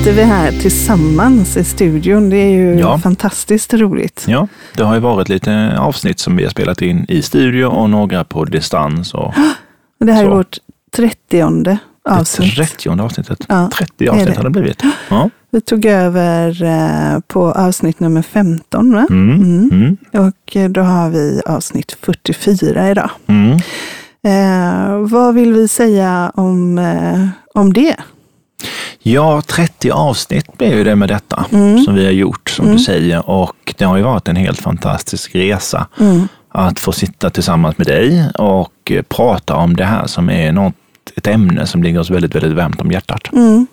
sitter vi här tillsammans i studion. Det är ju Ja. fantastiskt roligt. Ja, det har ju varit lite avsnitt som vi har spelat in i studio och några på distans. Och Och det här är Så. vårt trettionde det avsnitt. 30 avsnittet. Ja, 30 är avsnitt det. har det blivit. Ja. Vi tog över eh, på avsnitt nummer 15 va? Mm. Mm. Mm. Och eh, då har vi avsnitt 44 idag. Mm. Eh, vad vill vi säga om, eh, om det? Ja, 30 avsnitt blev ju det med detta Mm. som vi har gjort, som du säger. Och det har ju varit en helt fantastisk resa Mm. att få sitta tillsammans med dig och eh, prata om det här som är något, ett ämne som ligger oss väldigt, väldigt varmt om hjärtat. Mm.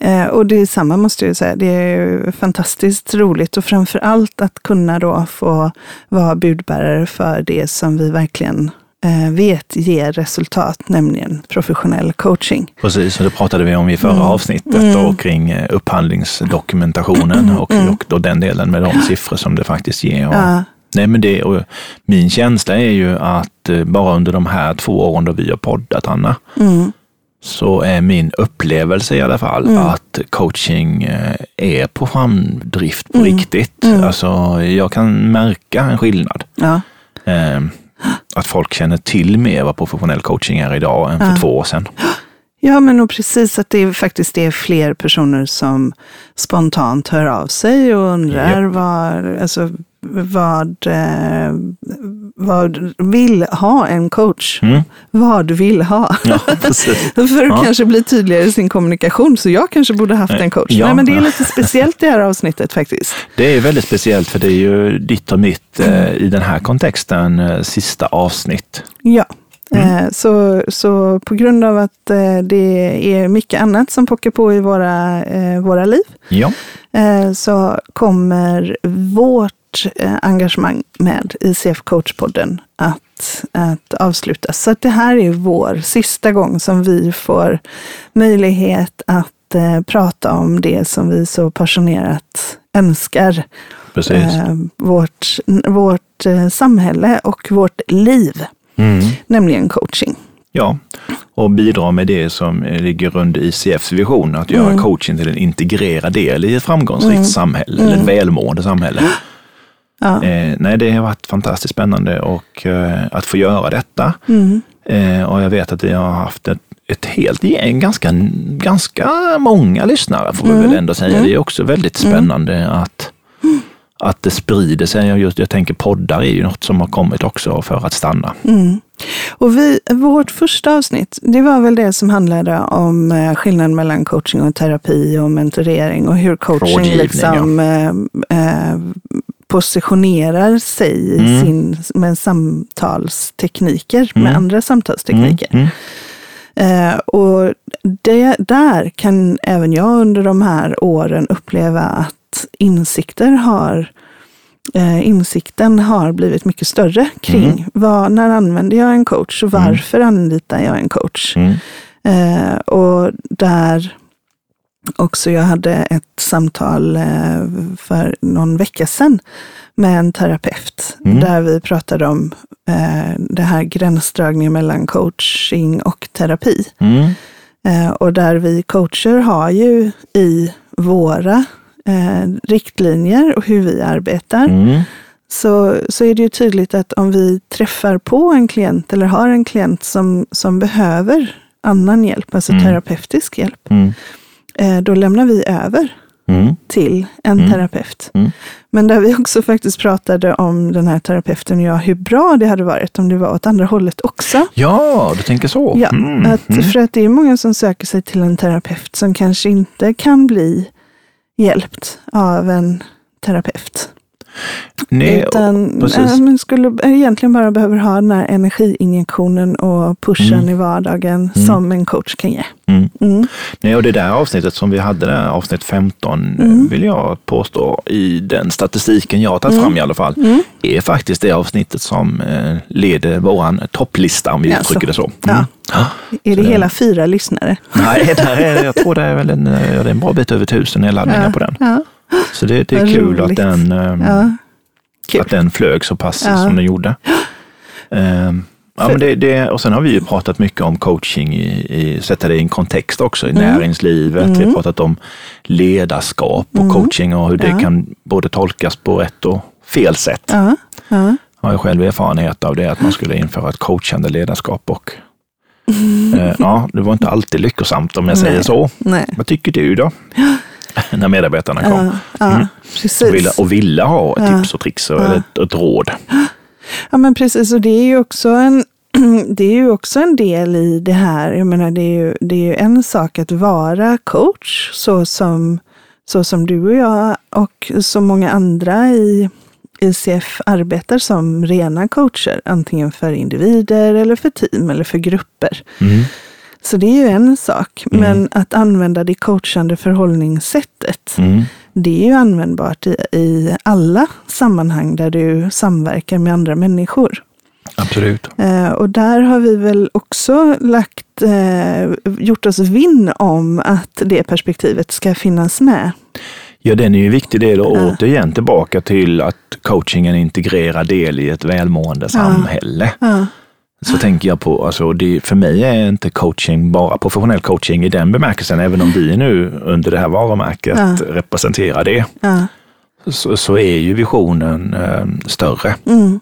Eh, och det är samma måste jag säga. Det är ju fantastiskt roligt och framför allt att kunna då få vara budbärare för det som vi verkligen vet ger resultat, nämligen professionell coaching. Precis, och det pratade vi om i förra Mm. avsnittet Mm. och kring eh, upphandlingsdokumentationen och, Mm. och då den delen med de siffror som det faktiskt ger. Och, Ja, nej, men det, och min känsla är ju att eh, bara under de här två åren då vi har poddat, Anna, mm, så är min upplevelse i alla fall Mm. att coaching eh, är på framdrift på Mm. riktigt. Mm. Alltså, jag kan märka en skillnad. ja, Eh, att folk känner till mer vad professionell coaching är idag än för Ja. två år sedan. ja, men och precis att det är faktiskt är fler personer som spontant hör av sig och undrar vad, alltså, vad, eh, vad vill ha en coach. Mm. Vad vill ha. Ja. För att Ja. kanske bli tydligare i sin kommunikation. Så jag kanske borde haft en coach. Ja. Nej, men det är lite speciellt det här avsnittet faktiskt. Det är väldigt speciellt för det är ju ditt och mitt eh, i den här kontexten eh, sista avsnitt. Ja. Mm. Eh, Så, så på grund av att eh, det är mycket annat som pockar på i våra, eh, våra liv Ja, eh, så kommer vårt eh, engagemang med ICF Coachpodden att, att avslutas. Så att det här är vår sista gång som vi får möjlighet att eh, prata om det som vi så passionerat önskar. precis. Eh, vårt vårt eh, samhälle och vårt liv, Mm. nämligen coaching. Ja, och bidra med det som eh, ligger under ICFs vision, att göra Mm. coaching till en integrerad del i ett framgångsrikt Mm. samhälle, eller ett välmående samhälle. Ja. Eh, nej, det har varit fantastiskt spännande och, eh, att få göra detta. Mm. Eh, och jag vet att vi har haft ett, ett helt gäng, ganska, ganska många lyssnare får vi Mm. väl ändå säga. Mm. Det är också väldigt spännande att, att det sprider sig. Jag, just, jag tänker poddar är ju något som har kommit också för att stanna. Mm. Och vi, vårt första avsnitt, det var väl det som handlade om eh, skillnaden mellan coaching och terapi och mentorering och hur coaching liksom eh, eh, positionerar sig Mm. sin, med samtalstekniker, med Mm. andra samtalstekniker. Mm. Eh, och det, där kan även jag under de här åren uppleva att insikter har eh, insikten har blivit mycket större kring Mm. vad, när använder jag en coach och varför anlitar jag en coach. Mm. Eh, och där också jag hade ett samtal eh, för någon vecka sedan med en terapeut Mm. där vi pratade om eh, det här gränsdragningen mellan coaching och terapi. Mm. Eh, och där vi coacher har ju i våra riktlinjer och hur vi arbetar Mm. så, så är det ju tydligt att om vi träffar på en klient eller har en klient som, som behöver annan hjälp, alltså Mm. terapeutisk hjälp, Mm. Då lämnar vi över Mm. till en Mm. terapeut. Mm. Men där vi också faktiskt pratade om den här terapeuten och jag, hur bra det hade varit om det var åt andra hållet också. Ja, du tänker så. Ja, Mm. att, Mm. för att det är många som söker sig till en terapeut som kanske inte kan bli hjälpt av en terapeut. Nej, Utan äh, men skulle egentligen bara behöver ha den här energiinjektionen och pushen Mm. i vardagen Mm. som en coach kan ge. Mm. Mm. Nej, och det där avsnittet som vi hade, där, avsnitt 15, Mm. vill jag påstå, i den statistiken jag har tagit Mm. fram i alla fall, är faktiskt det avsnittet som eh, leder våran topplista, om vi Jaså. uttrycker det så. Ja. Ja. Är det Så- hela fyra lyssnare? Nej, där är, jag tror det är väl en, eh, det är en bra bit över tusen nedladdningar på den. Ja. Så det, det är Vad kul att den, eh, Ja. Kul. att den flög så pass Ja. som den gjorde. Eh, Ja, men det, det, och sen har vi ju pratat mycket om coaching, i, i sätta det i en kontext också, i Mm. näringslivet. Vi har pratat om ledarskap och coaching och hur det Mm. Kan både tolkas på rätt och fel sätt. Ja, ja. Jag har själv erfarenhet av det, att man skulle införa ett coachande ledarskap. Och, eh, ja, det var inte alltid lyckosamt om jag säger Nej. så. Nej. Vad tycker du då? När medarbetarna kom Ja, ja Mm. och, ville, och ville ha tips och tricks och, eller ett, ett råd. Ja men precis, och det är ju också en, det är ju också en del i det här. Jag menar, det är ju, det är ju en sak att vara coach, så som, så som du och jag och så många andra i ICF arbetar som rena coacher, antingen för individer eller för team eller för grupper. Mm. Så det är ju en sak, men att använda det coachande förhållningssättet, Mm. det är ju användbart i, i alla sammanhang där du samverkar med andra människor. Absolut. Eh, och där har vi väl också lagt, eh, gjort oss vinn om att det perspektivet ska finnas med. Ja, den är ju en viktig del och återigen tillbaka till att coaching är en integrerad del i ett välmående samhälle. Ja, Så tänker jag på, alltså det, för mig är inte coaching bara professionell coaching i den bemärkelsen, även om vi nu under det här varumärket Ja. representerar det, ja, så, så är ju visionen eh, större. mm.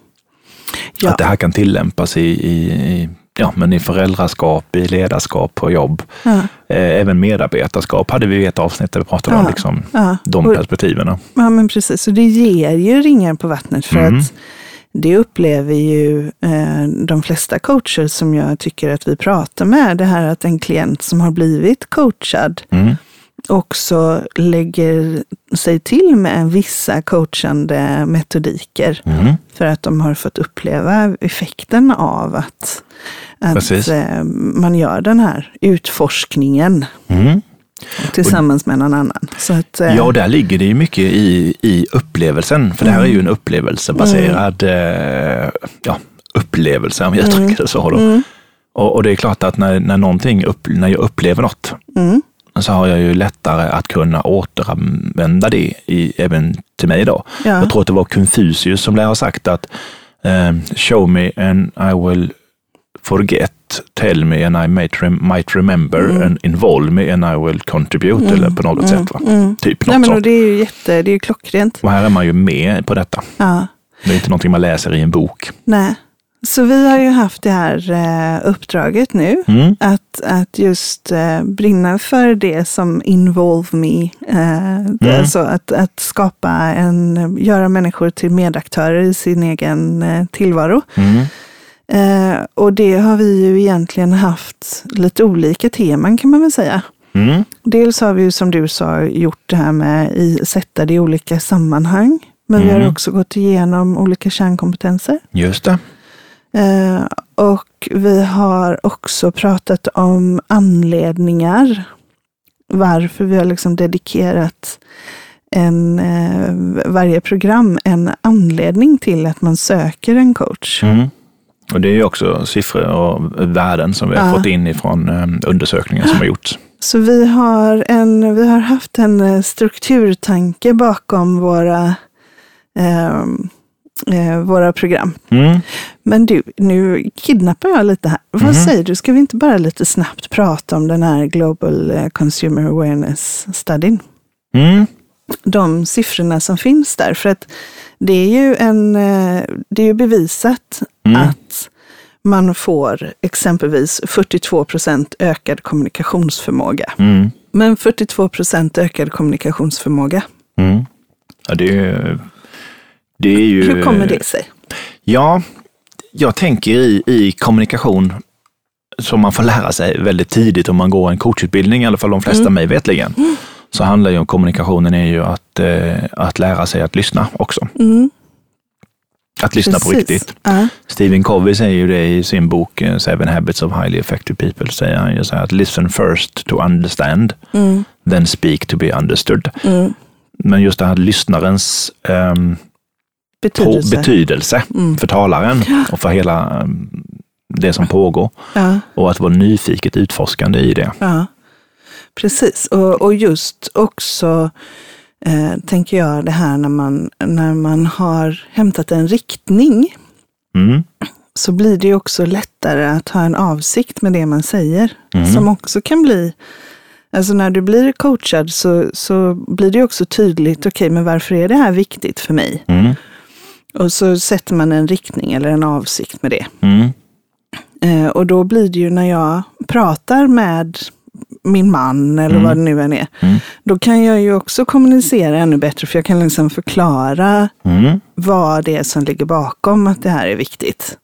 ja. Att det här kan tillämpas i, i, i, ja, men i föräldraskap, i ledarskap på jobb. Eh, även medarbetarskap hade vi i ett avsnitt där vi pratade om liksom, de perspektiven. Ja, men precis. Och det ger ju ringar på vattnet för Mm. att det upplever ju eh, de flesta coacher som jag tycker att vi pratar med. Det här att en klient som har blivit coachad Mm. också lägger sig till med vissa coachande metodiker Mm. för att de har fått uppleva effekten av att, att eh, man gör den här utforskningen Mm. Tillsammans med någon annan. Så att, eh, Ja, och där ligger det ju mycket i, i upplevelsen, för det här är ju en upplevelsebaserad eh, ja, upplevelse, om jag uttrycker det så. Då. Mm. Och, och det är klart att när, när, någonting upp, när jag upplever något, Mm. så har jag ju lättare att kunna återanvända det i, även till mig då. Ja. Jag tror att det var Confucius som lär ha sagt att eh, show me and I will forget, tell me and I might, rem- might remember and involve me and I will contribute eller på något sätt. Va? Typ något Nej, men det är ju jätte, det är ju klockrent. Och här är man ju med på detta. Ja, Det är inte någonting man läser i en bok. nej. Så vi har ju haft det här eh, uppdraget nu, Mm. att, att just eh, brinna för det som involve me. Eh, Mm. Alltså att, att skapa en, göra människor till medaktörer i sin egen tillvaro. Mm. Eh, och det har vi ju egentligen haft lite olika teman kan man väl säga. Mm. Dels har vi ju som du sa gjort det här med i, sätta det i olika sammanhang. Men vi har Mm. också gått igenom olika kärnkompetenser. Just det. Eh, och vi har också pratat om anledningar. Varför vi har liksom dedikerat en, eh, varje program en anledning till att man söker en coach. Mm. Och det är ju också siffror och värden som vi har Ja. fått in ifrån eh, undersökningar som har gjorts. Så vi har, en, vi har haft en eh, strukturtanke bakom våra, ehm, eh, våra program. Mm. Men du, nu kidnappar jag lite här. Vad säger du, ska vi inte bara lite snabbt prata om den här Global eh, Consumer Awareness Studyn? Mm. De siffrorna som finns där. För att det är ju, en, det är ju bevisat Mm. att man får exempelvis 42 procent ökad kommunikationsförmåga. Mm. Men 42 procent ökad kommunikationsförmåga, Mm. Ja, det är. Det är ju hur kommer det sig? Ja, jag tänker i, i kommunikation som man får lära sig väldigt tidigt om man går en coachutbildning, i alla fall de flesta Mm. mig vetligen, så handlar ju om kommunikationen är ju att, eh, att lära sig att lyssna också. Mm, Att lyssna på precis. riktigt. Ja, Stephen Covey säger ju det i sin bok eh, Seven Habits of Highly Effective People, säger han ju så här att listen first to understand, mm, then speak to be understood. mm. Men just det här lyssnarens på Betydelse. betydelse Mm. för talaren och för hela ehm, det som pågår. ja. Och att vara nyfiket utforskande i det. Ja, precis. Och, och just också eh, tänker jag det här när man, när man har hämtat en riktning Mm. så blir det också lättare att ha en avsikt med det man säger. Mm. Som också kan bli, alltså när du blir coachad så, så blir det också tydligt, okej okay, men varför är det här viktigt för mig? Mm. Och så sätter man en riktning eller en avsikt med det. Mm. Eh, och då blir det ju när jag pratar med min man eller Mm. vad det nu än är. Mm. Då kan jag ju också kommunicera ännu bättre för jag kan liksom förklara Mm. vad det är som ligger bakom att det här är viktigt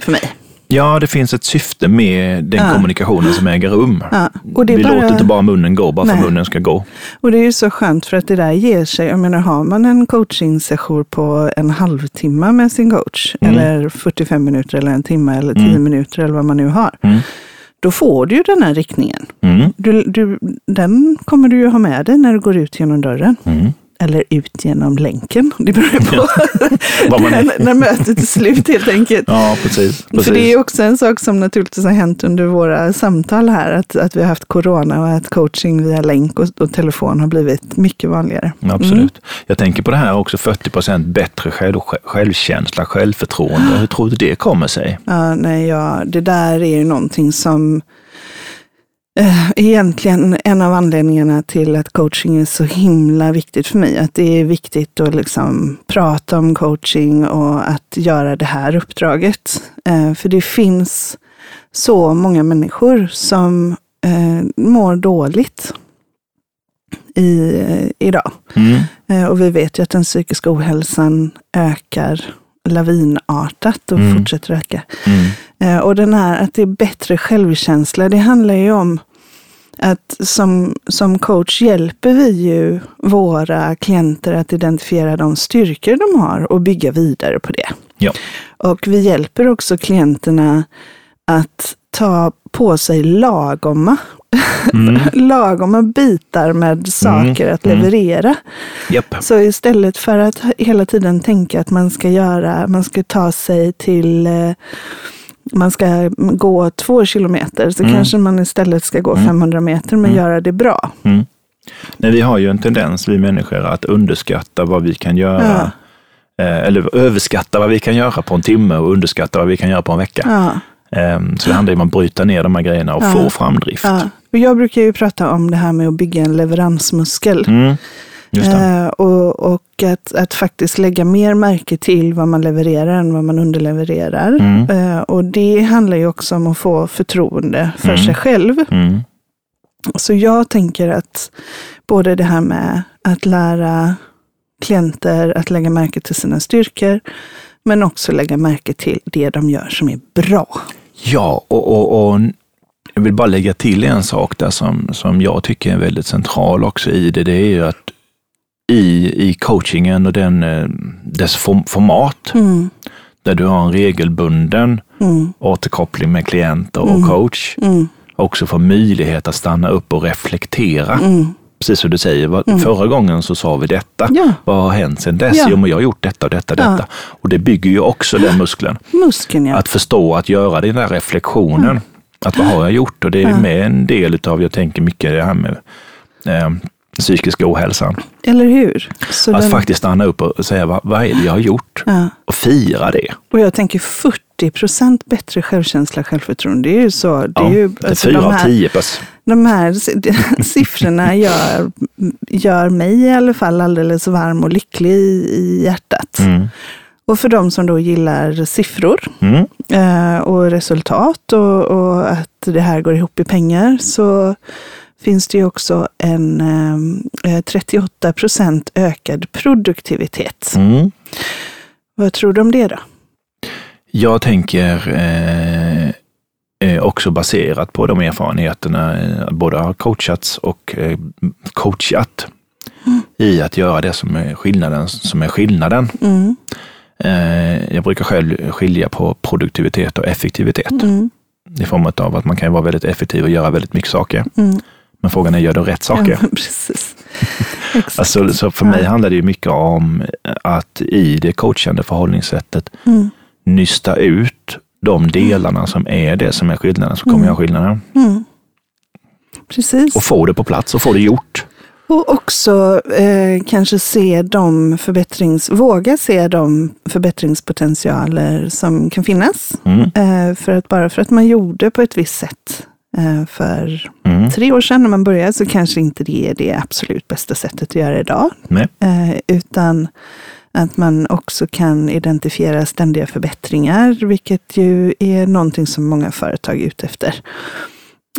för mig. Ja, det finns ett syfte med den Ja. kommunikationen som äger rum. Ja, och det Vi bara- låter inte bara munnen gå, bara för Nej. munnen ska gå. Och det är ju så skönt för att det där ger sig. Jag menar, har man en coachingsession på en halvtimme med sin coach, Mm. eller 45 minuter eller en timme eller 10 Mm. minuter eller vad man nu har, Mm. Då får du ju den här riktningen. Mm. Du, du, den kommer du ju ha med dig när du går ut genom dörren. Mm. Eller ut genom länken. Det beror på är. när, när mötet är slut helt enkelt. Ja, precis. precis. För det är också en sak som naturligtvis har hänt under våra samtal här, att, att vi har haft corona och att coaching via länk och, och telefon har blivit mycket vanligare. Absolut. Jag tänker på det här också, 40 procent bättre själv, självkänsla, självförtroende. Hur tror du det kommer sig? Ja, nej, ja, det där är ju någonting som egentligen en av anledningarna till att coaching är så himla viktigt för mig. Att det är viktigt att liksom prata om coaching och att göra det här uppdraget. Eh, för det finns så många människor som eh, mår dåligt i, eh, idag. Mm. Eh, Och vi vet ju att den psykiska ohälsan ökar lavinartat och Mm. fortsätter öka. Mm. Eh, Och den här att det är bättre självkänsla, det handlar ju om att som, som coach hjälper vi ju våra klienter att identifiera de styrkor de har och bygga vidare på det. Ja. Och vi hjälper också klienterna att ta på sig lagomma, Mm. lagomma bitar med saker att mm. leverera. Japp. Så istället för att hela tiden tänka att man ska göra, man ska ta sig till, eh, man ska gå två kilometer, så Mm. kanske man istället ska gå 500 meter, men Mm. göra det bra. Mm. Nej, vi har ju en tendens, vi människor, att underskatta vad vi kan göra. Eh, Eller överskatta vad vi kan göra på en timme och underskatta vad vi kan göra på en vecka. Ja, Ehm, Så det handlar ju om att bryta ner de här grejerna och Ja. få framdrift. ja. Och jag brukar ju prata om det här med att bygga en leveransmuskel. Eh, och och att, att faktiskt lägga mer märke till vad man levererar än vad man underlevererar. Mm. Eh, och det handlar ju också om att få förtroende för Mm. sig själv. Mm. Så jag tänker att både det här med att lära klienter att lägga märke till sina styrkor, men också lägga märke till det de gör som är bra. Ja, och, och, och jag vill bara lägga till en sak där som, som jag tycker är väldigt central också i det. Det är ju att i, i coachingen och den, eh, dess form, format, Mm, där du har en regelbunden mm, återkoppling med klienter och Mm. coach, mm, också får möjlighet att stanna upp och reflektera. mm. Precis som du säger, Mm. förra gången så sa vi detta. Ja, Vad har hänt sedan dess? Ja. Jo, men jag har gjort detta och detta och Ja. detta. Och det bygger ju också den muskeln. muskeln ja. Att förstå, att göra den där reflektionen. Att vad har jag gjort? Och det är med en del utav, jag tänker mycket det här med eh, psykiska ohälsan. Eller hur? Så Att den- faktiskt stanna upp och säga, vad, vad är det jag har gjort? ja. Och fira det. Och jag tänker 40 procent bättre självkänsla självförtroende. Det är ju så. Det är Ja, ju, det är alltså, fyra de av här- tio. De här siffrorna gör, gör mig i alla fall alldeles varm och lycklig i, i hjärtat. Mm. Och för de som då gillar siffror Mm. eh, och resultat och, och att det här går ihop i pengar så finns det ju också en eh, 38 procent ökad produktivitet. Mm. Vad tror du om det då? Jag tänker eh, eh, också baserat på de erfarenheterna, eh, både har coachats och eh, coachat Mm. i att göra det som är skillnaden, som är skillnaden. Mm, Eh, jag brukar själv skilja på produktivitet och effektivitet mm, i form av att man kan vara väldigt effektiv och göra väldigt mycket saker. mm. Men frågan är, gör du rätt saker? Ja, precis. Exakt. Alltså, så för mig handlar det ju mycket om att i det coachande förhållningssättet Mm, nysta ut de delarna som är det som är skillnaden, så kommer Mm. jag skillnaden. mm. Precis. Och få det på plats och få det gjort. Och också eh, kanske se de förbättrings, våga se de förbättringspotentialer som kan finnas. Mm. Eh, för att bara för att man gjorde på ett visst sätt för Mm. tre år sedan när man började så kanske inte det är det absolut bästa sättet att göra idag. Nej. Eh, utan att man också kan identifiera ständiga förbättringar, vilket ju är någonting som många företag är ute efter.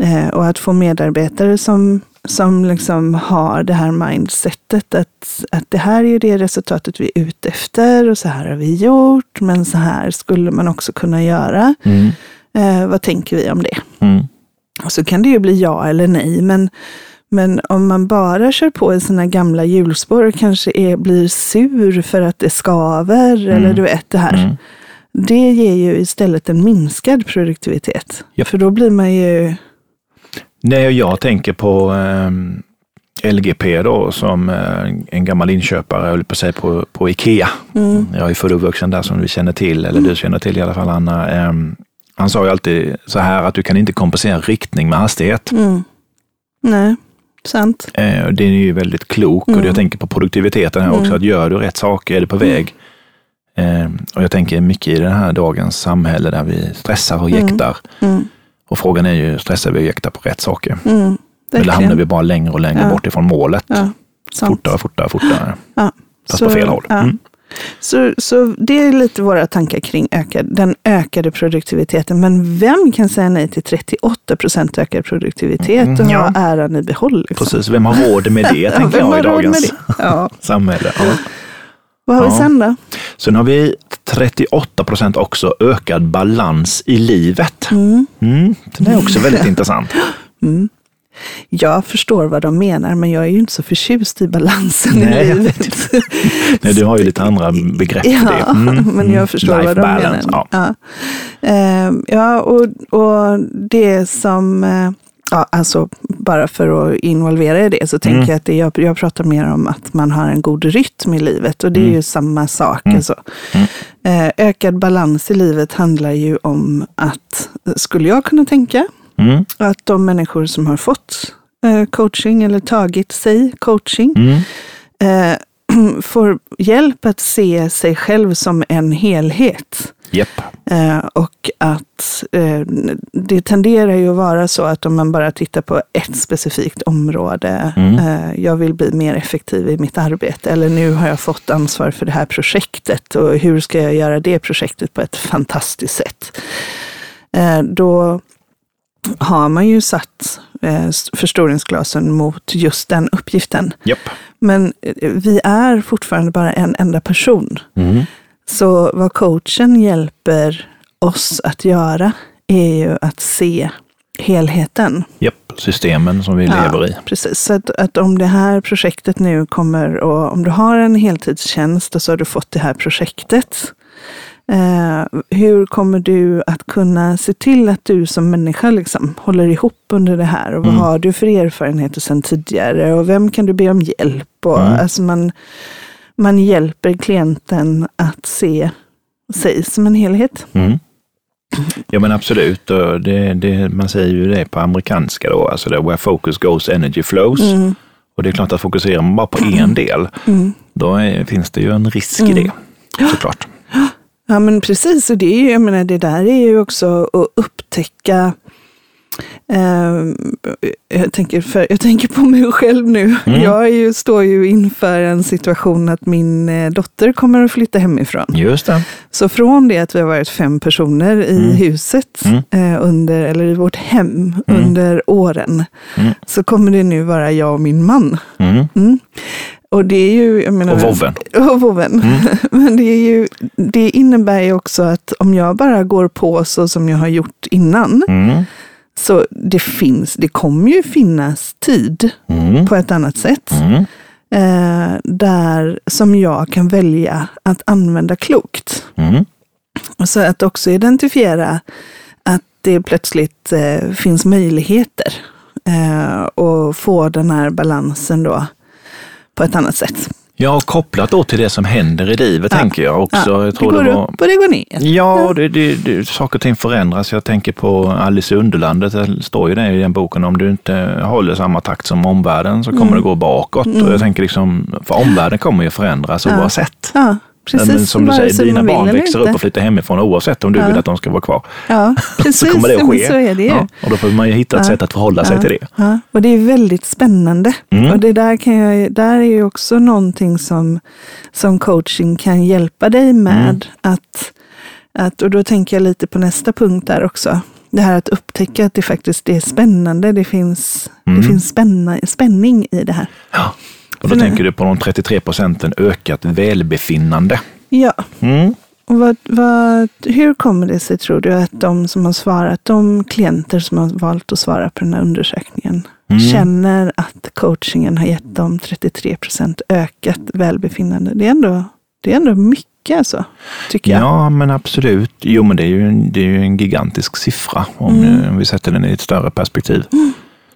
Eh, och att få medarbetare som, som liksom har det här mindsetet att, att det här är det resultatet vi är ute efter och så här har vi gjort, men så här skulle man också kunna göra. Mm. Eh, vad tänker vi om det? Mm. Och så kan det ju bli ja eller nej, men, men om man bara kör på i sina gamla hjulspår och kanske är, blir sur för att det skaver, eller du vet det här. Mm. Det ger ju istället en minskad produktivitet. Japp. För då blir man ju... Nej, jag tänker på ehm, LGP då, som eh, en gammal inköpare, höll på säga, på, på Ikea. Mm, Jag är född och uppvuxen där som vi känner till, eller du känner till i alla fall Anna. Han sa ju alltid så här att du kan inte kompensera riktning med hastighet. mm. Nej, sant. Eh, det är ju väldigt klok och jag tänker på produktiviteten här också, att gör du rätt saker, är du på väg? Eh, och jag tänker mycket i den här dagens samhälle där vi stressar och jäktar. Mm, Och frågan är ju, stressar vi och jäktar på rätt saker? mm, Eller hamnar vi bara längre och längre Ja. bort ifrån målet? Ja, sant. Fortare, fortare, fortare. Ja. Fast på fel håll. Ja. Så, så det är lite våra tankar kring ökad, den ökade produktiviteten. Men vem kan säga nej till 38 procent ökad produktivitet och Mm, ja. ha äran i behåll? Liksom? Precis, vem har råd med det, tänker jag, i dagens? Ja. samhälle. Ja. Vad har vi sen då? Sen har vi 38 procent också ökad balans i livet. Mm. Mm, det är också väldigt intressant. Mm. Jag förstår vad de menar, men jag är ju inte så förtjust i balansen Nej, i livet. Nej, du har ju lite andra begrepp för det. Ja, Mm, men mm. jag förstår Life vad de balance, menar. Ja. Ja, Ehm, ja och, och det som, eh, ja, alltså bara för att involvera i det så tänker Mm. jag att det, jag, jag pratar mer om att man har en god rytm i livet och det är Mm. ju samma sak. Mm. Alltså. Mm. Eh, ökad balans i livet handlar ju om att, skulle jag kunna tänka, Mm, att de människor som har fått eh, coaching eller tagit sig coaching mm, eh, får hjälp att se sig själv som en helhet. Japp. Eh, och att det tenderar ju att vara så att om man bara tittar på ett specifikt område, Mm. jag vill bli mer effektiv i mitt arbete, eller nu har jag fått ansvar för det här projektet och hur ska jag göra det projektet på ett fantastiskt sätt? Då har man ju satt eh, förstoringsglasen mot just den uppgiften. Japp. Men eh, vi är fortfarande bara en enda person. Mm, Så vad coachen hjälper oss att göra är ju att se helheten. Japp. Systemen som vi lever i. Precis, så att, att om det här projektet nu kommer och om du har en heltidstjänst och så har du fått det här projektet. Eh, hur kommer du att kunna se till att du som människa liksom håller ihop under det här? Och vad Mm. har du för erfarenheter sedan tidigare? Och vem kan du be om hjälp? Och, Mm. alltså man, man hjälper klienten att se sig som en helhet. Mm. Ja men absolut, det, det, man säger ju det på amerikanska då, alltså det, where focus goes energy flows. Mm, Och det är klart att fokuserar man bara på en del, mm. då är, finns det ju en risk i det, såklart. Ja men precis, och det, är ju, jag menar, det där är ju också att upptäcka eh, jag, tänker för, jag tänker på mig själv nu. Mm. Jag ju, står ju inför en situation att min eh, dotter kommer att flytta hemifrån. Just det. Så från det att vi har varit fem personer i Mm. huset, Mm. eh, under, eller i vårt hem Mm. under åren, Mm. så kommer det nu vara jag och min man. Och det är ju, jag menar, Och vovven. och vovven. Mm. Men det, är ju, det innebär ju också att om jag bara går på så som jag har gjort innan, Mm. så det finns, det kommer ju finnas tid Mm. på ett annat sätt. Mm. Eh, där som jag kan välja att använda klokt. Mm. Och så att också identifiera att det plötsligt eh, finns möjligheter eh, att få den här balansen då på ett annat sätt. Ja, kopplat då till det som händer i livet Ja. tänker jag också. Ja, jag tror det går det var... upp och det går ner. Ja, det, det, det, saker och ting förändras. Jag tänker på Alice i Underlandet. Det står ju det i den boken. Om du inte håller samma takt som omvärlden så kommer Mm. det gå bakåt. Och jag tänker liksom, för omvärlden kommer ju förändras Ja. oavsett. Ja, precis. Men som du säger, dina barn växer upp och flyttar hemifrån oavsett om du Ja. vill att de ska vara kvar. Ja, precis. så kommer det att ske. Så är det ju. Ja, och då får man ju hitta ett Ja. sätt att förhålla sig till det. Ja, och det är väldigt spännande. Mm. Och det där, kan jag, där är ju också någonting som, som coaching kan hjälpa dig med. Mm. Att, att, och då tänker jag lite på nästa punkt där också. Det här att upptäcka att det faktiskt är spännande. Det finns, Mm. det finns spänna, spänning i det här. Och då nu- tänker du på de 33 procenten ökat välbefinnande. Ja, Mm. och vad, vad, hur kommer det sig tror du att de som har svarat, de klienter som har valt att svara på den här undersökningen, Mm. känner att coachingen har gett dem 33 procent ökat välbefinnande? Det är ändå, det är ändå mycket alltså, tycker jag. Ja, men absolut. Jo, men det är ju en, det är ju en gigantisk siffra om, Mm. om vi sätter den i ett större perspektiv.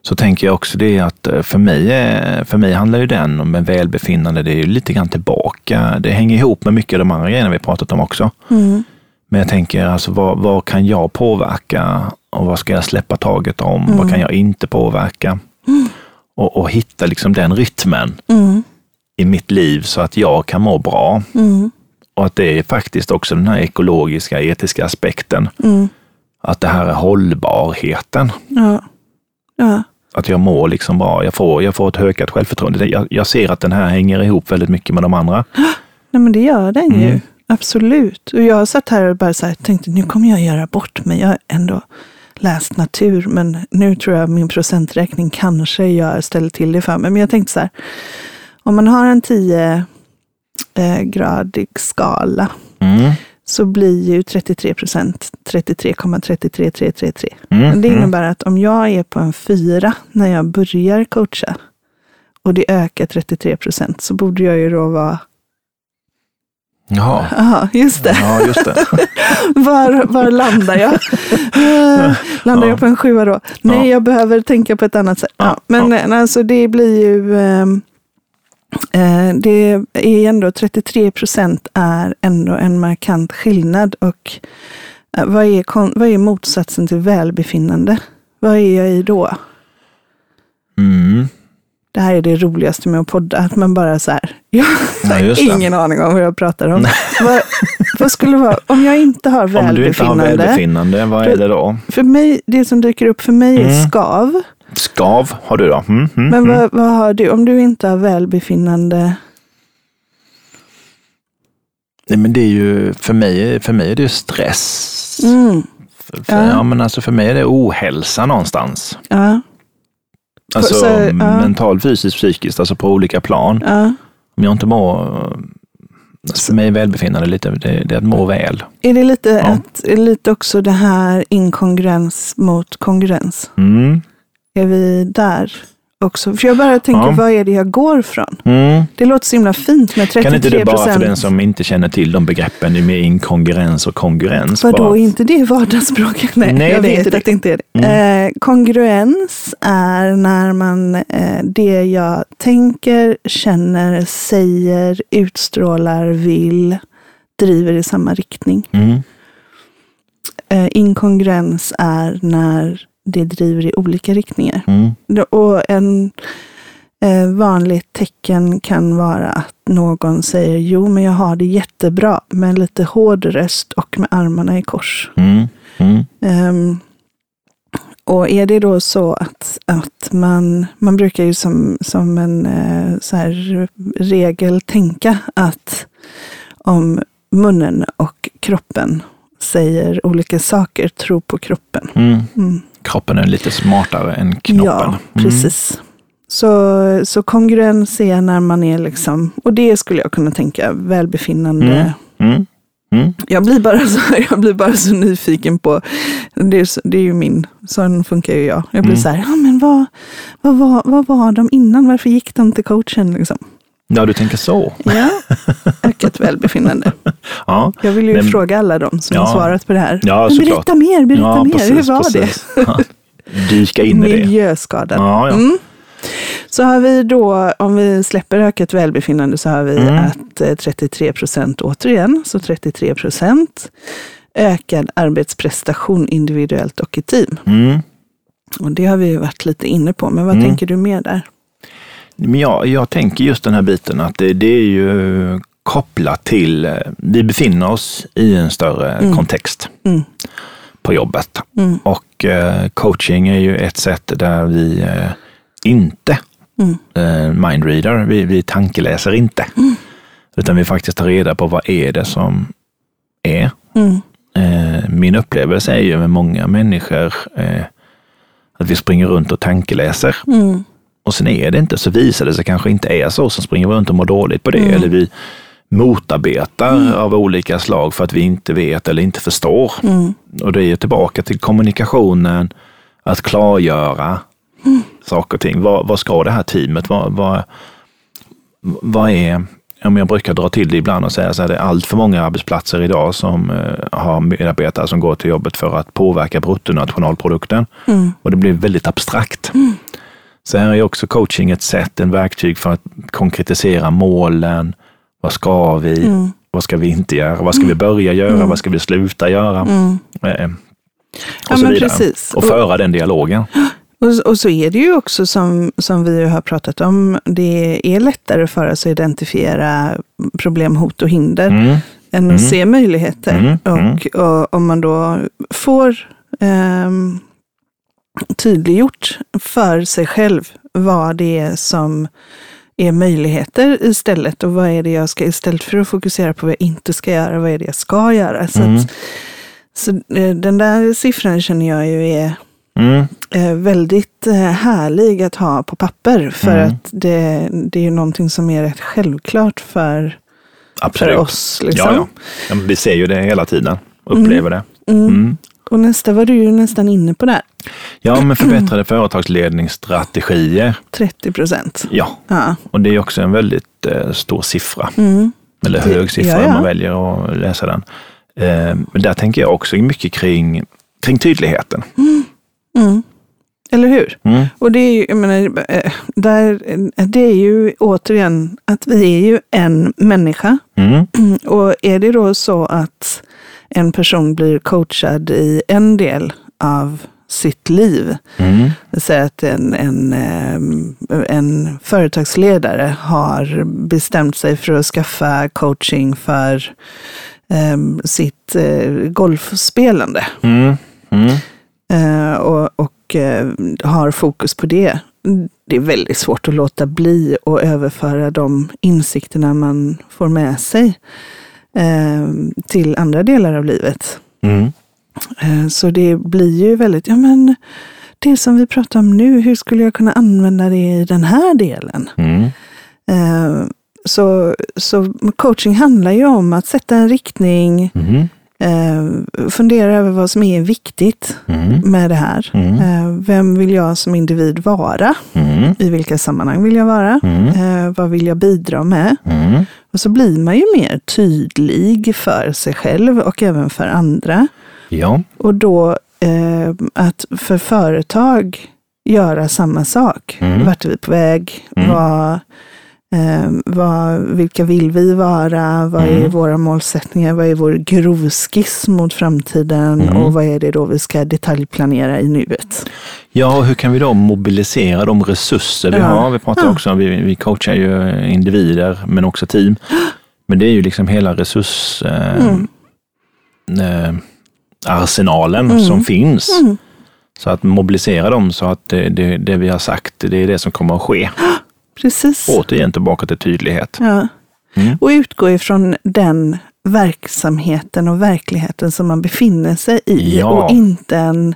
Så tänker jag också det att eh, för mig, är- för mig handlar ju den om en välbefinnande, det är ju lite grann tillbaka. Det hänger ihop med mycket av de andra grejerna vi pratat om också. Mm. Men jag tänker, alltså, vad, vad kan jag påverka och vad ska jag släppa taget om? Vad Mm. kan jag inte påverka? Och, och hitta liksom den rytmen Mm. i mitt liv så att jag kan må bra. Mm. Och att det är faktiskt också den här ekologiska, etiska aspekten. Mm. Att det här är hållbarheten. Ja. Ja. Att jag mår liksom bra. Jag får, jag får ett ökat självförtroende. Jag, jag ser att den här hänger ihop väldigt mycket med de andra. Nej, men det gör den ju. Mm. Absolut. Och jag satt här och bara så här, tänkte, nu kommer jag göra bort mig. Jag har ändå läst natur, men nu tror jag min procenträkning kanske gör, ställer till det för mig. Men jag tänkte så här, om man har en 10-gradig skala Mm. Så blir ju 33 procent 33,33333. Mm. Det mm. innebär att om jag är på en fyra när jag börjar coacha och det ökar 33 procent så borde jag ju då vara, Jaha. ja just det, Ja, just det. var, var landar jag? Eh, landar Ja. jag på en sjua då? Nej, Ja. jag behöver tänka på ett annat sätt. Ja, men eh, alltså det blir ju, eh, det är ändå 33 procent är ändå en markant skillnad. Och eh, vad är, vad är motsatsen till välbefinnande? Vad är jag i då? Mm. Det här är det roligaste med att podda, att man bara så här, jag Ja, har det. ingen aning om vad jag pratar om. vad, vad skulle vara, om jag inte har Om du inte har välbefinnande, välbefinnande, vad är det då? för mig, det som dyker upp för mig är Mm. skav. Skav har du då? Mm. Mm. Men mm. vad, vad har du, om du inte har välbefinnande, Nej, men det är ju, för mig, för mig är det ju stress. mm, För, för, Ja. ja. men alltså för mig är det ohälsa någonstans. ja, Alltså Så, ja. mental, fysiskt, psykiskt, alltså på olika plan. ja. Om jag inte mår, alltså för mig är välbefinnande lite, det, det är att må väl. Är det lite, Ja. att, lite också det här inkongruens mot kongruens? Mm. Är vi där också? För jag bara tänker, Ja. vad är det jag går från? Mm. Det låter så himla fint med 33 Kan inte du bara för den som inte känner till de begreppen med inkongruens och kongruens? Vadå, bara- är inte det vardagsspråk? Nej, Nej, jag vet vet att det inte är det. Eh, kongruens är när man eh, det jag tänker, känner, säger, utstrålar, vill, driver i samma riktning. Mm. Eh, inkongruens är när det driver i olika riktningar. Mm. Och en eh, vanligt tecken kan vara att någon säger jo, men jag har det jättebra med lite hård röst och med armarna i kors. Mm. Mm. Ehm, och är det då så att, att man, man brukar ju som, som en eh, så här regel tänka att om munnen och kroppen säger olika saker, tro på kroppen. Mm. Mm. Kroppen är lite smartare än knoppen. Ja, Mm. precis. Så, så kongruens är när man är liksom, och det skulle jag kunna tänka, välbefinnande. Mm. Mm. Mm. Jag, blir bara så, jag blir bara så nyfiken på, det är, så- det är ju min, sån funkar ju jag. Jag blir Mm. så här, ja men vad, vad, var, vad var de innan? Varför gick de till coachen? Liksom? Ja, du tänker så. Ja, ökat välbefinnande. Ja, Jag vill ju Men- fråga alla de som Ja. har svarat på det här. Ja, men berätta mer, berätta ja mer. Hur var precis. Ja. Dyka det? in i det. Miljöskadad. Ja, ja. Mm. Så har vi då, om vi släpper ökat välbefinnande, så har vi Mm. att eh, 33 procent återigen, så 33 procent ökad arbetsprestation individuellt och i team. Mm. Och det har vi ju varit lite inne på, men vad Mm. tänker du mer där? Men jag, jag tänker just den här biten att det, det är ju kopplat till, eh, vi befinner oss i en större Mm. kontext Mm. på jobbet. Mm. Och eh, coaching är ju ett sätt där vi eh, inte Mm. eh, mindreader, vi, vi tankeläser inte. Mm. Utan vi faktiskt tar reda på vad är det som är. Mm. Min upplevelse är ju med många människor att vi springer runt och tankeläser. Mm. Och sen är det inte, så visar det sig kanske inte är så, så springer vi runt och mår dåligt på det. Mm. Eller vi motarbetar av olika slag för att vi inte vet eller inte förstår. Mm. Och det är tillbaka till kommunikationen, att klargöra saker och ting. Vad, vad ska det här teamet? Vad, vad, vad är, om jag brukar dra till det ibland och säga så här, det är allt för många arbetsplatser idag som eh, har medarbetare som går till jobbet för att påverka bruttonationalprodukten. Mm. Och det blir väldigt abstrakt. Så här är också coaching ett sätt, en verktyg för att konkretisera målen. Vad ska vi? Mm. Vad ska vi inte göra? Vad ska vi börja göra? Vad ska vi sluta göra? Mm. Eh, Ja, och så men vidare. precis. Och föra den dialogen. Och, och så är det ju också som, som vi har pratat om, det är lättare för oss att identifiera problem, hot och hinder Mm. än Mm. att se möjligheter. Mm, Och, och om man då får ehm, tydliggjort för sig själv vad det är som är möjligheter istället och vad är det jag ska, istället för att fokusera på vad jag inte ska göra, vad är det jag ska göra. Så, Mm. att, så eh, den där siffran känner jag ju är Mm. eh, väldigt eh, härlig att ha på papper. För Mm. att det, det är ju någonting som är rätt självklart för, Absolut. för oss. Liksom. Ja, ja. vi ser ju det hela tiden. Upplever det. Mm. Mm. Och nästa var du ju nästan inne på där. Ja, men förbättrade företagsledningsstrategier. 30 procent. Ja, Ja. och det är också en väldigt eh, stor siffra. Mm. Eller hög siffra ja, om ja. man väljer att läsa den. Eh, men där tänker jag också mycket kring, kring tydligheten. Mm. Eller hur? Mm. Och det är ju, jag menar, eh, där, eh, det är ju återigen att vi är ju en människa. Mm. Och är det då så att en person blir coachad i en del av sitt liv, Mm. Säg att en, en, ehm, en företagsledare har bestämt sig för att skaffa coaching för ehm, sitt eh, golfspelande Mm. Mm. eh, och, och eh, har fokus på det. Det är väldigt svårt att låta bli och överföra de insikterna man får med sig till andra delar av livet. Mm. Eh, Så det blir ju väldigt, ja men det som vi pratar om nu, hur skulle jag kunna använda det i den här delen? Mm. Eh, Så, så coaching handlar ju om att sätta en riktning, Mm. Eh, fundera över vad som är viktigt Mm. med det här. Mm. Eh, Vem vill jag som individ vara? Mm. I vilka sammanhang vill jag vara? Mm. Eh, Vad vill jag bidra med? Mm. Och så blir man ju mer tydlig för sig själv och även för andra. Ja. Och då eh, att för företag göra samma sak. Mm. Vart är vi på väg? Mm. Vad, eh, vad, vilka vill vi vara? Vad är Mm. våra målsättningar? Vad är vår grovskiss mot framtiden? Mm. Och vad är det då vi ska detaljplanera i nuet? Ja, och hur kan vi då mobilisera de resurser vi Ja. har? Vi pratar Ja. också om, vi, vi coachar ju individer men också team. Men det är ju liksom hela resurs eh, Mm. eh, Mm. som finns. Mm. Så att mobilisera dem så att det, det, det vi har sagt, det är det som kommer att ske. Precis. Återigen tillbaka till tydlighet. Ja. Mm. Och utgå ifrån den verksamheten och verkligheten som man befinner sig i Ja. och inte en,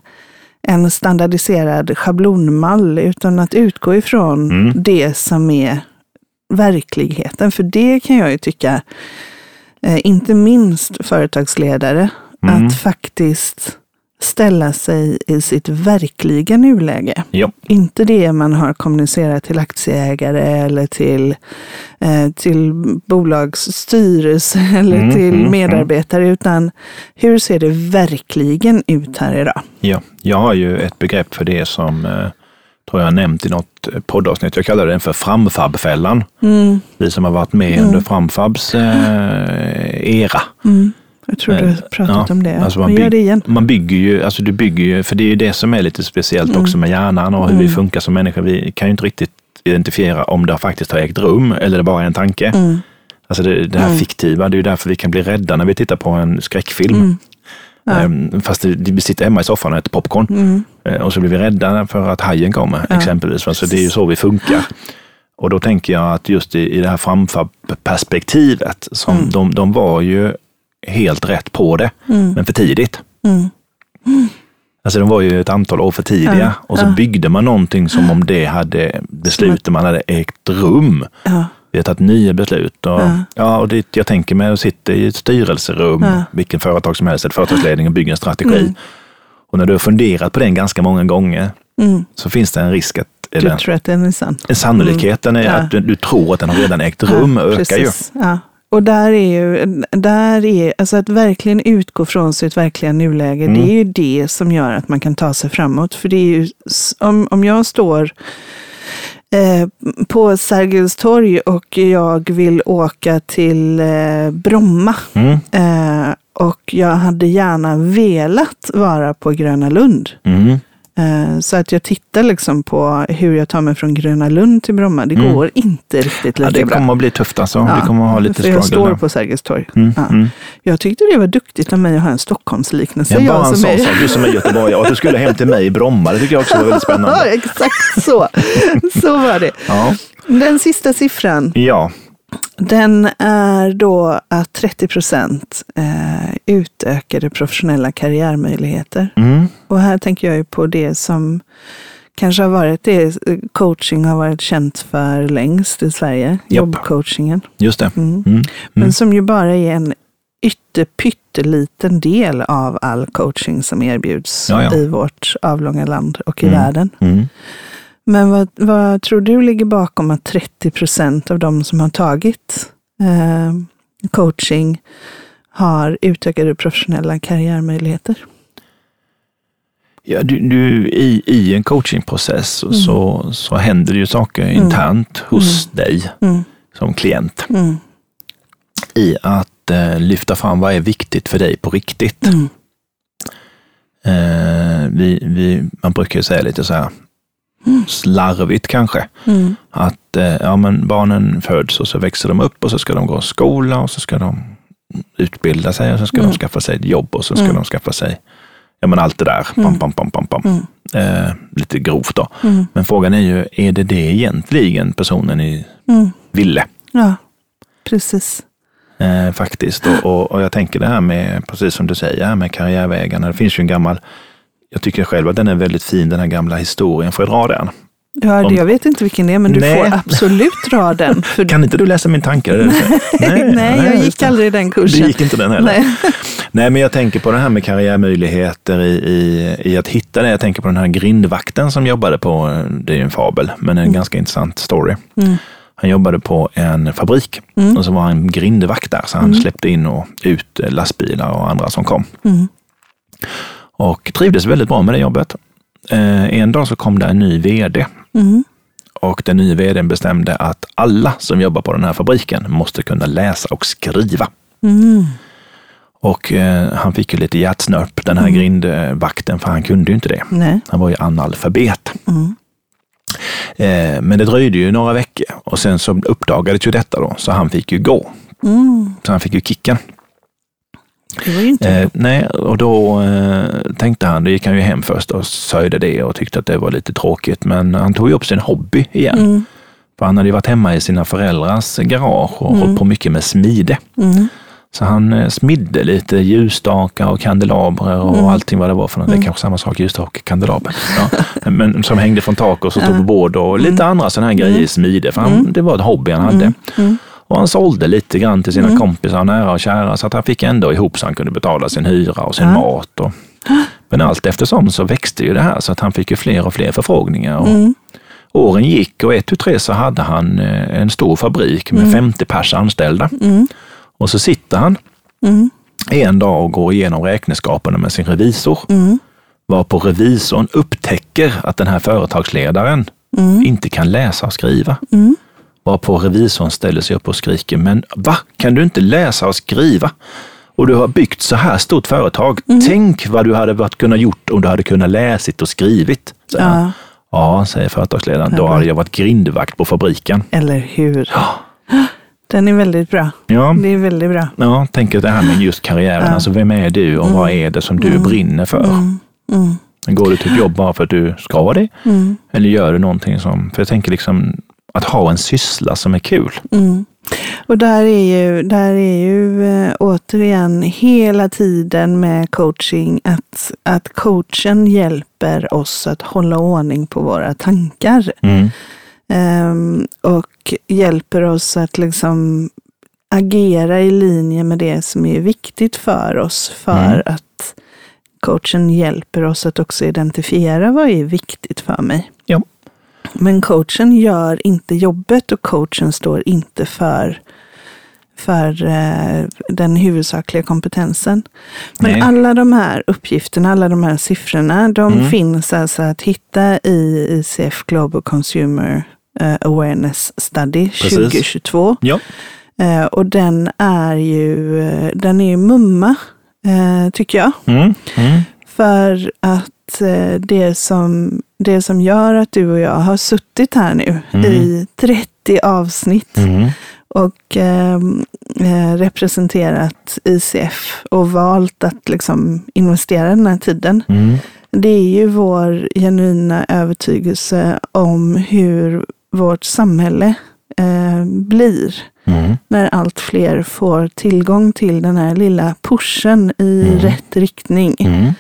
en standardiserad schablonmall utan att utgå ifrån Mm. det som är verkligheten. För det kan jag ju tycka, eh, inte minst företagsledare, Mm. att faktiskt ställa sig i sitt verkliga nuläge. Ja. Inte det man har kommunicerat till aktieägare eller till, eh, till bolagsstyrelse eller Mm, till mm, medarbetare, utan hur ser det verkligen ut här idag? Ja, jag har ju ett begrepp för det som eh, tror jag nämnt i något poddavsnitt. Jag kallar den för framfabfällan. Mm. Vi som har varit med under framfabs eh, era. Mm. Jag tror du har pratat ja, om det. alltså man Men gör det igen. Man bygger ju, alltså du bygger ju, för det är ju det som är lite speciellt Mm. också med hjärnan och hur vi funkar som människor. Vi kan ju inte riktigt identifiera om det faktiskt har ägt rum eller det bara är en tanke. Mm. Alltså det, det här fiktiva, det är ju därför vi kan bli rädda när vi tittar på en skräckfilm. Mm. Ja. Ehm, Fast vi sitter hemma i soffan och äter popcorn Mm. Eh, och så blir vi rädda för att hajen kommer Ja, exempelvis. Alltså det är ju så vi funkar. Och då tänker jag att just i, i det här framfab-perspektivet, som Mm. de, de var ju helt rätt på det, men för tidigt. Mm. Alltså de var ju ett antal år för tidiga Ja, och så ja. byggde man någonting som om det hade, beslutet man hade ägt rum. Ja. Vi har tagit nya beslut. Och, Ja. ja. och det, jag tänker mig att sitta i ett styrelserum, Ja. vilken företag som helst, företagsledning och bygga en strategi. Och när du har funderat på den ganska många gånger Mm. så finns det en risk att, Du eller tror att den är sann? sannolikheten är Ja. att du, du tror att den har redan ägt rum ökar precis. Ja. Och där är ju, där är, alltså att verkligen utgå från sitt verkliga nuläge, Mm. det är ju det som gör att man kan ta sig framåt. För det är ju, om, om jag står eh, på Sergels torg och jag vill åka till eh, Bromma. Mm, eh, och jag hade gärna velat vara på Gröna Lund. mm, Så att jag tittar liksom på hur jag tar mig från Gröna Lund till Bromma. Det Mm. går inte riktigt ja, lika det bra. kommer att bli tufft alltså. Ja, det kommer att ha lite för jag står där. på Sergels torg. Mm, Ja. mm. Jag tyckte det var duktigt av mig att ha en Stockholmsliknelse. Jag bara jag en sån är... sak, du som är göteborgare, att du skulle hem till mig i Bromma, det tycker jag också var väldigt Ja, spännande. exakt så. Så var det. Ja, Den sista siffran, ja. Den är då att 30 procent eh, utökade professionella karriärmöjligheter. Mm. Och här tänker jag ju på det som kanske har varit det coaching har varit känt för längst i Sverige. Jobbcoachingen. just det. Mm. Mm. Men som ju bara är en ytter, pytteliten del av all coaching som erbjuds Ja, ja. i vårt avlånga land och i Mm. världen. Mm. Men vad, vad tror du ligger bakom att 30 procent av de som har tagit eh, coaching har utökade professionella karriärmöjligheter? Ja, du, du, i, I en coachingprocess så, så, så händer det ju saker internt hos dig Mm. som klient Mm. i att eh, lyfta fram vad är viktigt för dig på riktigt. Mm. Eh, vi, vi, man brukar ju säga lite så här slarvigt kanske, Mm. att eh, ja, men barnen föds och så växer de upp och så ska de gå i skola och så ska de utbilda sig och så ska Mm. de skaffa sig ett jobb och så ska Mm. de skaffa sig ja, men allt det där. Pam, pam, pam, pam, pam. Mm. Eh, lite grovt då. Mm. Men frågan är ju, är det det egentligen personen i Mm. ville? Ja, precis. Eh, faktiskt. Och, och, och jag tänker det här med, precis som du säger, med karriärvägarna. Det finns ju en gammal, jag tycker själv att den är väldigt fin, den här gamla historien. Får jag dra den? Ja, Om- jag vet inte vilken det är, men du Nej. får absolut dra den. För Kan inte du läsa min tanke? Det det? nej, jag gick aldrig den Du kursen. gick inte den heller? Nej. Nej, men jag tänker på det här med karriärmöjligheter i, i, i att hitta det. Jag tänker på den här grindvakten som jobbade på, det är ju en fabel, men en ganska intressant story. Mm. Han jobbade på en fabrik Mm. och så var han grindvakt där, så han släppte in och ut lastbilar och andra som kom. Mm. Och trivdes väldigt bra med det jobbet. Eh, en dag så kom det en ny vd Mm. och den nya vdn bestämde att alla som jobbar på den här fabriken måste kunna läsa och skriva. Mm. Och eh, han fick ju lite hjärtsnörp, den här grindvakten, för han kunde ju inte det. Nej. Han var ju analfabet. Mm. Eh, men det dröjde ju några veckor och sen så uppdagades ju detta då, så han fick ju gå. Mm. Så han fick ju kicken. Det var ju inte... Eh, nej, och då eh, tänkte han, då gick han ju hem först och sörjde det och tyckte att det var lite tråkigt. Men han tog ju upp sin hobby igen. Mm. För han hade ju varit hemma i sina föräldrars garage och hållit på mycket med smide. Mm. Så han eh, smidde lite ljusstakar och kandelabrer och allting vad det var för något. Det är kanske samma sak, ljusstak och kandelaber. Ja. Men som hängde från tak och så stod på bord och lite andra sådana här grejer i smide. För han, det var ett hobby han hade. Mm. Och han sålde lite grann till sina kompisar, nära och kära, så att han fick ändå ihop så han kunde betala sin hyra och sin Ja. mat. Och, men allt eftersom så växte ju det här så att han fick ju fler och fler förfrågningar. Och Mm. Åren gick och ett, tu, tre så hade han eh, en stor fabrik med 50 pers anställda. Mm. Och så sitter han Mm. en dag och går igenom räkenskaperna med sin revisor. Mm. Varpå revisorn upptäcker att den här företagsledaren inte kan läsa och skriva. Mm. Varpå revisorn ställer sig upp och skriker, men va? Kan du inte läsa och skriva? Och du har byggt så här stort företag. Tänk vad du hade varit kunnat gjort om du hade kunnat läsit och skrivit. Ja. ja, säger företagsledaren. Då hade jag varit grindvakt på fabriken. Eller hur? Den är väldigt bra. Ja, Det är väldigt bra. ja tänk det här med just karriären. Alltså, vem är du och vad är det som du brinner för? Mm. Går du till ett jobb bara för att du ska det? Eller gör du någonting som... För jag tänker liksom att ha en syssla som är kul. Mm. Och där är ju, där är ju eh, återigen hela tiden med coaching att, att coachen hjälper oss att hålla ordning på våra tankar. Mm. Ehm, och hjälper oss att liksom agera i linje med det som är viktigt för oss. För Mm. att coachen hjälper oss att också identifiera vad är viktigt för mig. Ja. Men coachen gör inte jobbet och coachen står inte för, för eh, den huvudsakliga kompetensen. Men Nej. alla de här uppgifterna, alla de här siffrorna, de Mm. finns alltså att hitta i ICF Global Consumer eh, Awareness Study Precis. 2022. Ja. Eh, och den är ju, den är ju mumma, tycker jag. Mm. Mm. För att eh, det som, det som gör att du och jag har suttit här nu Mm. i 30 avsnitt Mm. och eh, eh, representerat ICF och valt att liksom investera den här tiden. Mm. Det är ju vår genuina övertygelse om hur vårt samhälle eh, blir Mm. när allt fler får tillgång till den här lilla pushen i Mm. rätt riktning. Mm.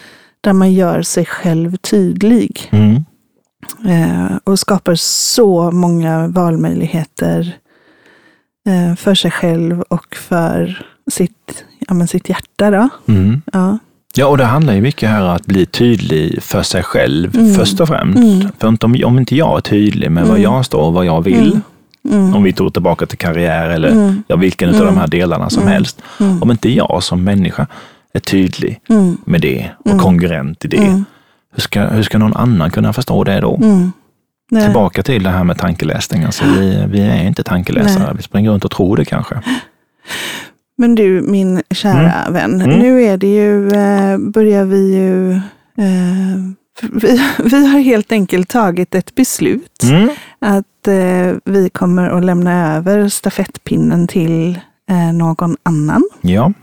Där man gör sig själv tydlig Mm. eh, och skapar så många valmöjligheter eh, för sig själv och för sitt, ja, men sitt hjärta. Då. Mm. Ja. Ja, och det handlar ju mycket här om att bli tydlig för sig själv Mm. först och främst. Mm. För om, om inte jag är tydlig med vad Mm. jag står och vad jag vill, Mm. Mm. om vi tog tillbaka till karriär eller Mm. ja, vilken av de här delarna som helst. Om inte jag som människa är tydlig Mm. med det och Mm. kongruent i det, Mm. hur, ska, hur ska någon annan kunna förstå det då? Mm. Tillbaka till det här med tankeläsning. Alltså, vi, vi är inte tankeläsare, Nej. vi springer runt och tror det kanske. Men du, min kära vän, Mm. nu är det ju, eh, börjar vi ju, eh, vi, vi har helt enkelt tagit ett beslut Mm. att eh, vi kommer att lämna över stafettpinnen till eh, någon annan. Ja,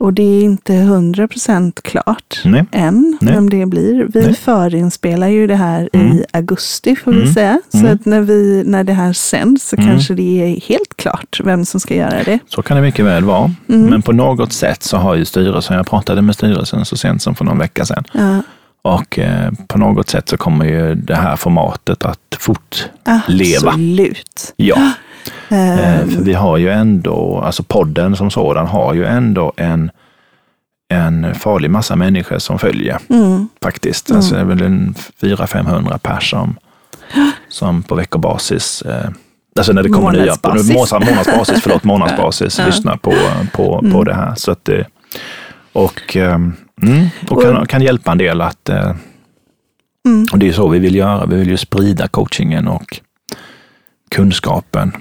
Och det är inte hundra procent klart nej. än Nej. vem det blir. Vi Nej. förinspelar ju det här Mm. i augusti får vi Mm. säga. Så Mm. att när, vi, när det här sänds så Mm. kanske det är helt klart vem som ska göra det. Så kan det mycket väl vara. Mm. Men på något sätt så har ju styrelsen, jag pratade med styrelsen så sent som för någon vecka sedan, Ja, och eh, på något sätt så kommer ju det här formatet att fortleva. absolut. Ja, eh, Ehm, för vi har ju ändå, alltså podden som sådan har ju ändå en, en farlig massa människor som följer mm, faktiskt. Alltså det är väl en 400-500 pers som, som på veckobasis eh, Alltså när det kommer nya, Månadsbasis. månads, månadsbasis, förlåt, månadsbasis, Ja. lyssnar på, på, på Mm. det här. Så att det, och ehm, mm, och kan, kan hjälpa en del att, eh, mm. och det är så vi vill göra, vi vill ju sprida coachingen och kunskapen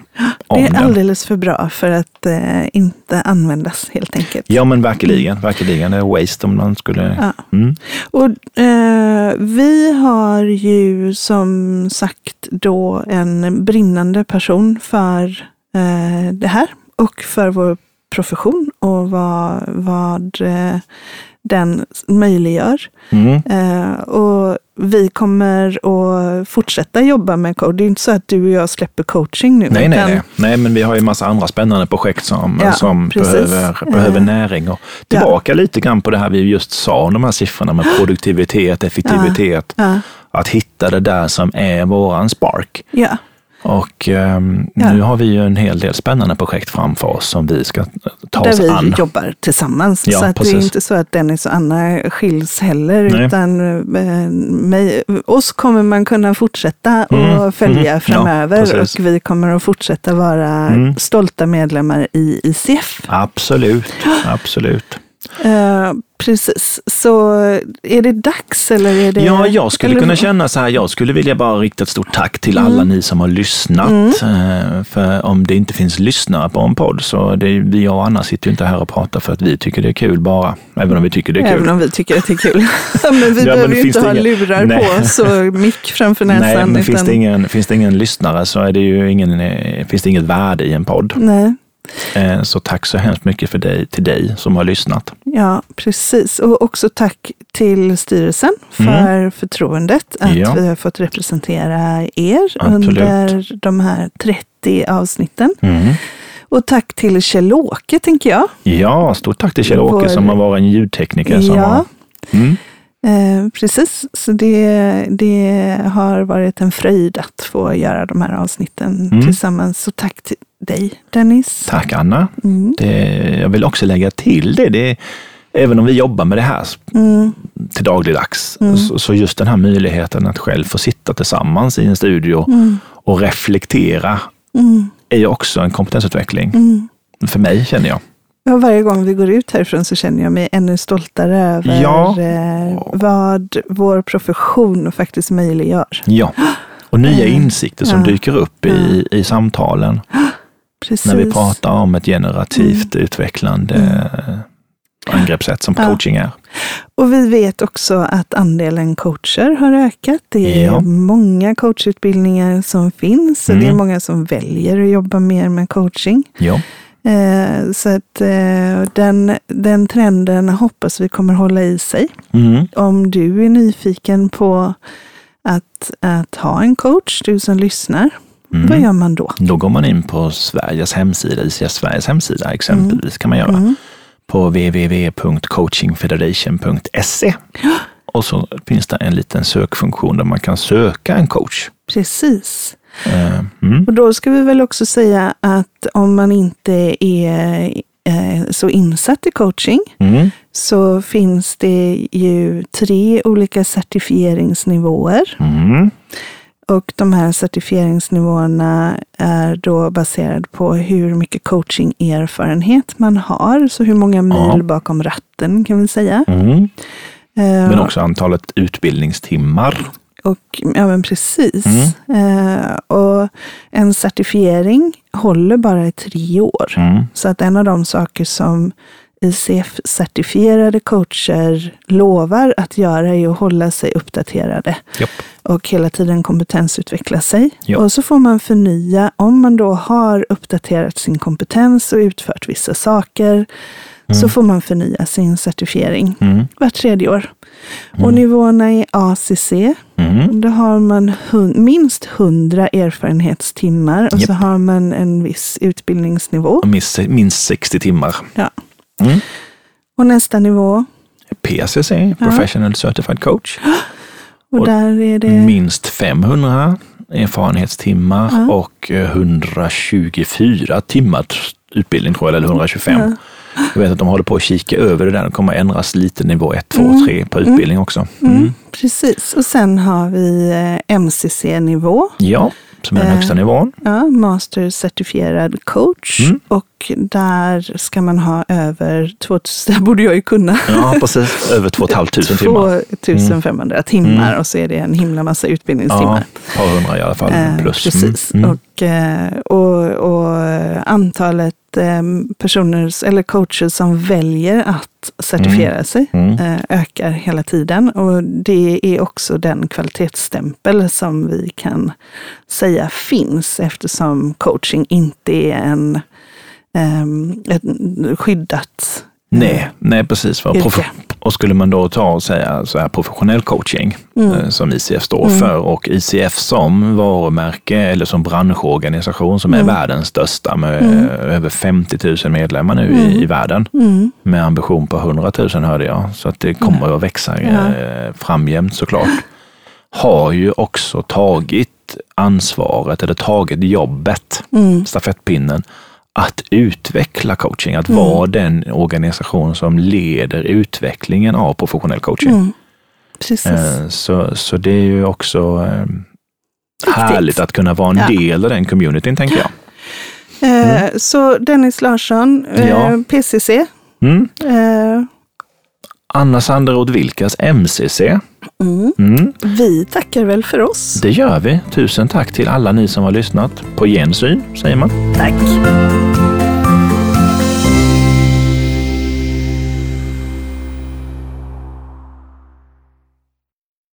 om Det är den. alldeles för bra för att eh, inte användas helt enkelt. Ja men verkligen, verkligen. Det är waste om man skulle... Ja. Mm. Och eh, vi har ju som sagt då en brinnande person för eh, det här och för vår profession och vad, vad eh, den möjliggör. Mm. Eh, och vi kommer att fortsätta jobba med coaching. Det är inte så att du och jag släpper coaching nu. Nej, nej, utan- nej. nej, men vi har ju massa andra spännande projekt som, Ja, som precis. behöver, behöver Eh. näring. Och tillbaka lite grann på det här vi just sa om de här siffrorna med produktivitet, effektivitet. Ja, Att hitta det där som är våran spark. Och ehm, Ja. nu har vi ju en hel del spännande projekt framför oss som vi ska ta där oss vi an. jobbar tillsammans. Ja, så att det är inte så att Dennis och Anna skiljs heller. Nej. Utan eh, mig, oss kommer man kunna fortsätta Mm, och följa mm, framöver. ja, och vi kommer att fortsätta vara Mm. stolta medlemmar i ICF. Absolut, absolut. Eh, precis, så är det dags eller är det... Ja, jag skulle eller- kunna känna så här, jag skulle vilja bara rikta ett stort tack till alla ni som har lyssnat. Eh, För om det inte finns lyssnare på en podd så det, vi och Anna sitter ju inte här och pratar för att vi tycker det är kul bara, även om vi tycker det är kul. Även om vi tycker att det är kul. men vi Ja, men behöver ju finns inte ha ingen- lurar Nej. på och mick framför näsan. Nej, men finns utan- det, ingen, finns det ingen lyssnare så är det ju ingen, finns det inget värde i en podd. Nej, Så tack så hemskt mycket för dig, till dig som har lyssnat. ja precis. Och också tack till styrelsen för förtroendet att Mm. Ja. vi har fått representera er Absolut. under de här 30 avsnitten. Mm. Och tack till Kjell-Åke, tänker jag. Ja, stort tack till Kjell-Åke Vår- som har varit en ljudtekniker. Som Ja. har, mm. Eh, precis, så det, det har varit en fröjd att få göra de här avsnitten Mm. tillsammans. Så tack dig, Dennis. Tack Anna. Mm. Det, jag vill också lägga till det. det även om vi jobbar med det här Mm. till dagligdags, Mm. så, så just den här möjligheten att själv få sitta tillsammans i en studio Mm. och reflektera Mm. är ju också en kompetensutveckling. Mm. För mig känner jag. Ja, varje gång vi går ut härifrån så känner jag mig ännu stoltare över Ja. eh, vad vår profession faktiskt möjliggör. Ja. Och nya Eh, insikter som dyker upp i, i samtalen Precis. när vi pratar om ett generativt utvecklande Mm. eh, angreppssätt som Ja. coaching är. Och vi vet också att andelen coacher har ökat. Det är Ja. många coachutbildningar som finns och det är Mm. många som väljer att jobba mer med coaching. Ja. Eh, så att eh, den, den trenden hoppas vi kommer hålla i sig. Mm. Om du är nyfiken på att, att ha en coach, du som lyssnar, Mm. vad gör man då? Då går man in på Sveriges hemsida, ICF Sveriges hemsida exempelvis kan man göra. Mm. På www.coachingfederation.se. Och så finns det en liten sökfunktion där man kan söka en coach. Precis. Eh, Mm. Och då ska vi väl också säga att om man inte är eh, så insatt i coaching Mm. så finns det ju tre olika certifieringsnivåer. Mm. Och de här certifieringsnivåerna är då baserade på hur mycket coachingerfarenhet man har. Så hur många mil Ja. bakom ratten kan vi säga. Mm. Eh, Men också antalet utbildningstimmar. Och, ja, men precis. Mm. Eh, och en certifiering håller bara i tre år. Mm. Så att en av de saker som ICF-certifierade coacher lovar att göra är att hålla sig uppdaterade Japp. och hela tiden kompetensutveckla sig. Ja. Och så får man förnya, om man då har uppdaterat sin kompetens och utfört vissa saker, så får man förnya sin certifiering Mm. vart tredje år. Och nivåerna i ACC, Mm. då har man hun- minst 100 erfarenhetstimmar och så Japp. har man en viss utbildningsnivå. Minst, minst 60 timmar. Ja. Mm. Och nästa nivå, PCC, Professional Certified Coach. och, Och där är det... Minst 500 erfarenhetstimmar och eh, 124 timmar utbildning tror jag, eller 125. Jag vet att de håller på att kika över det där. Det kommer ändras lite nivå 1, 2, 3 på utbildning också. Mm. Precis, och sen har vi eh, MCC-nivå. Ja, som är den Eh. högsta nivån. Ja, master certifierad coach. Mm. Och där ska man ha över 2000, det borde jag ju kunna, Ja, precis. Över 2 500 timmar. 2500 timmar och så är det en himla massa Ja, utbildningstimmar. ett par hundra i alla fall Eh, plus. Precis. Mm. Mm. Och, eh, och, och antalet eh, personer eller coacher som väljer att certifiera sig Mm. eh, ökar hela tiden. Och det är också den kvalitetsstämpel som vi kan säga finns eftersom coaching inte är en ehm, ett skyddat Nej, nej precis. Och skulle man då ta och säga så här professionell coaching Mm. eh, som ICF står för och ICF som varumärke eller som branschorganisation som är Mm. världens största med eh, över 50 000 medlemmar nu i, i världen. Mm. Med ambition på 100 000 hörde jag. Så att det kommer att växa Ja. eh, framgent såklart. Har ju också tagit ansvaret eller tagit jobbet, Mm. stafettpinnen, att utveckla coaching, att vara den organisation som leder utvecklingen av professionell coaching. Mm. Precis. Eh, Så, så det är ju också eh, härligt att kunna vara en Ja. del av den communityn, tänker jag. Eh, Så Dennis Larsson, Ja. PCC, Mm. Anna Sanderoth Vilkas, MCC. Mm. Mm, Vi tackar väl för oss. det gör vi. Tusen tack till alla ni som har lyssnat. På gensyn, säger man. Tack.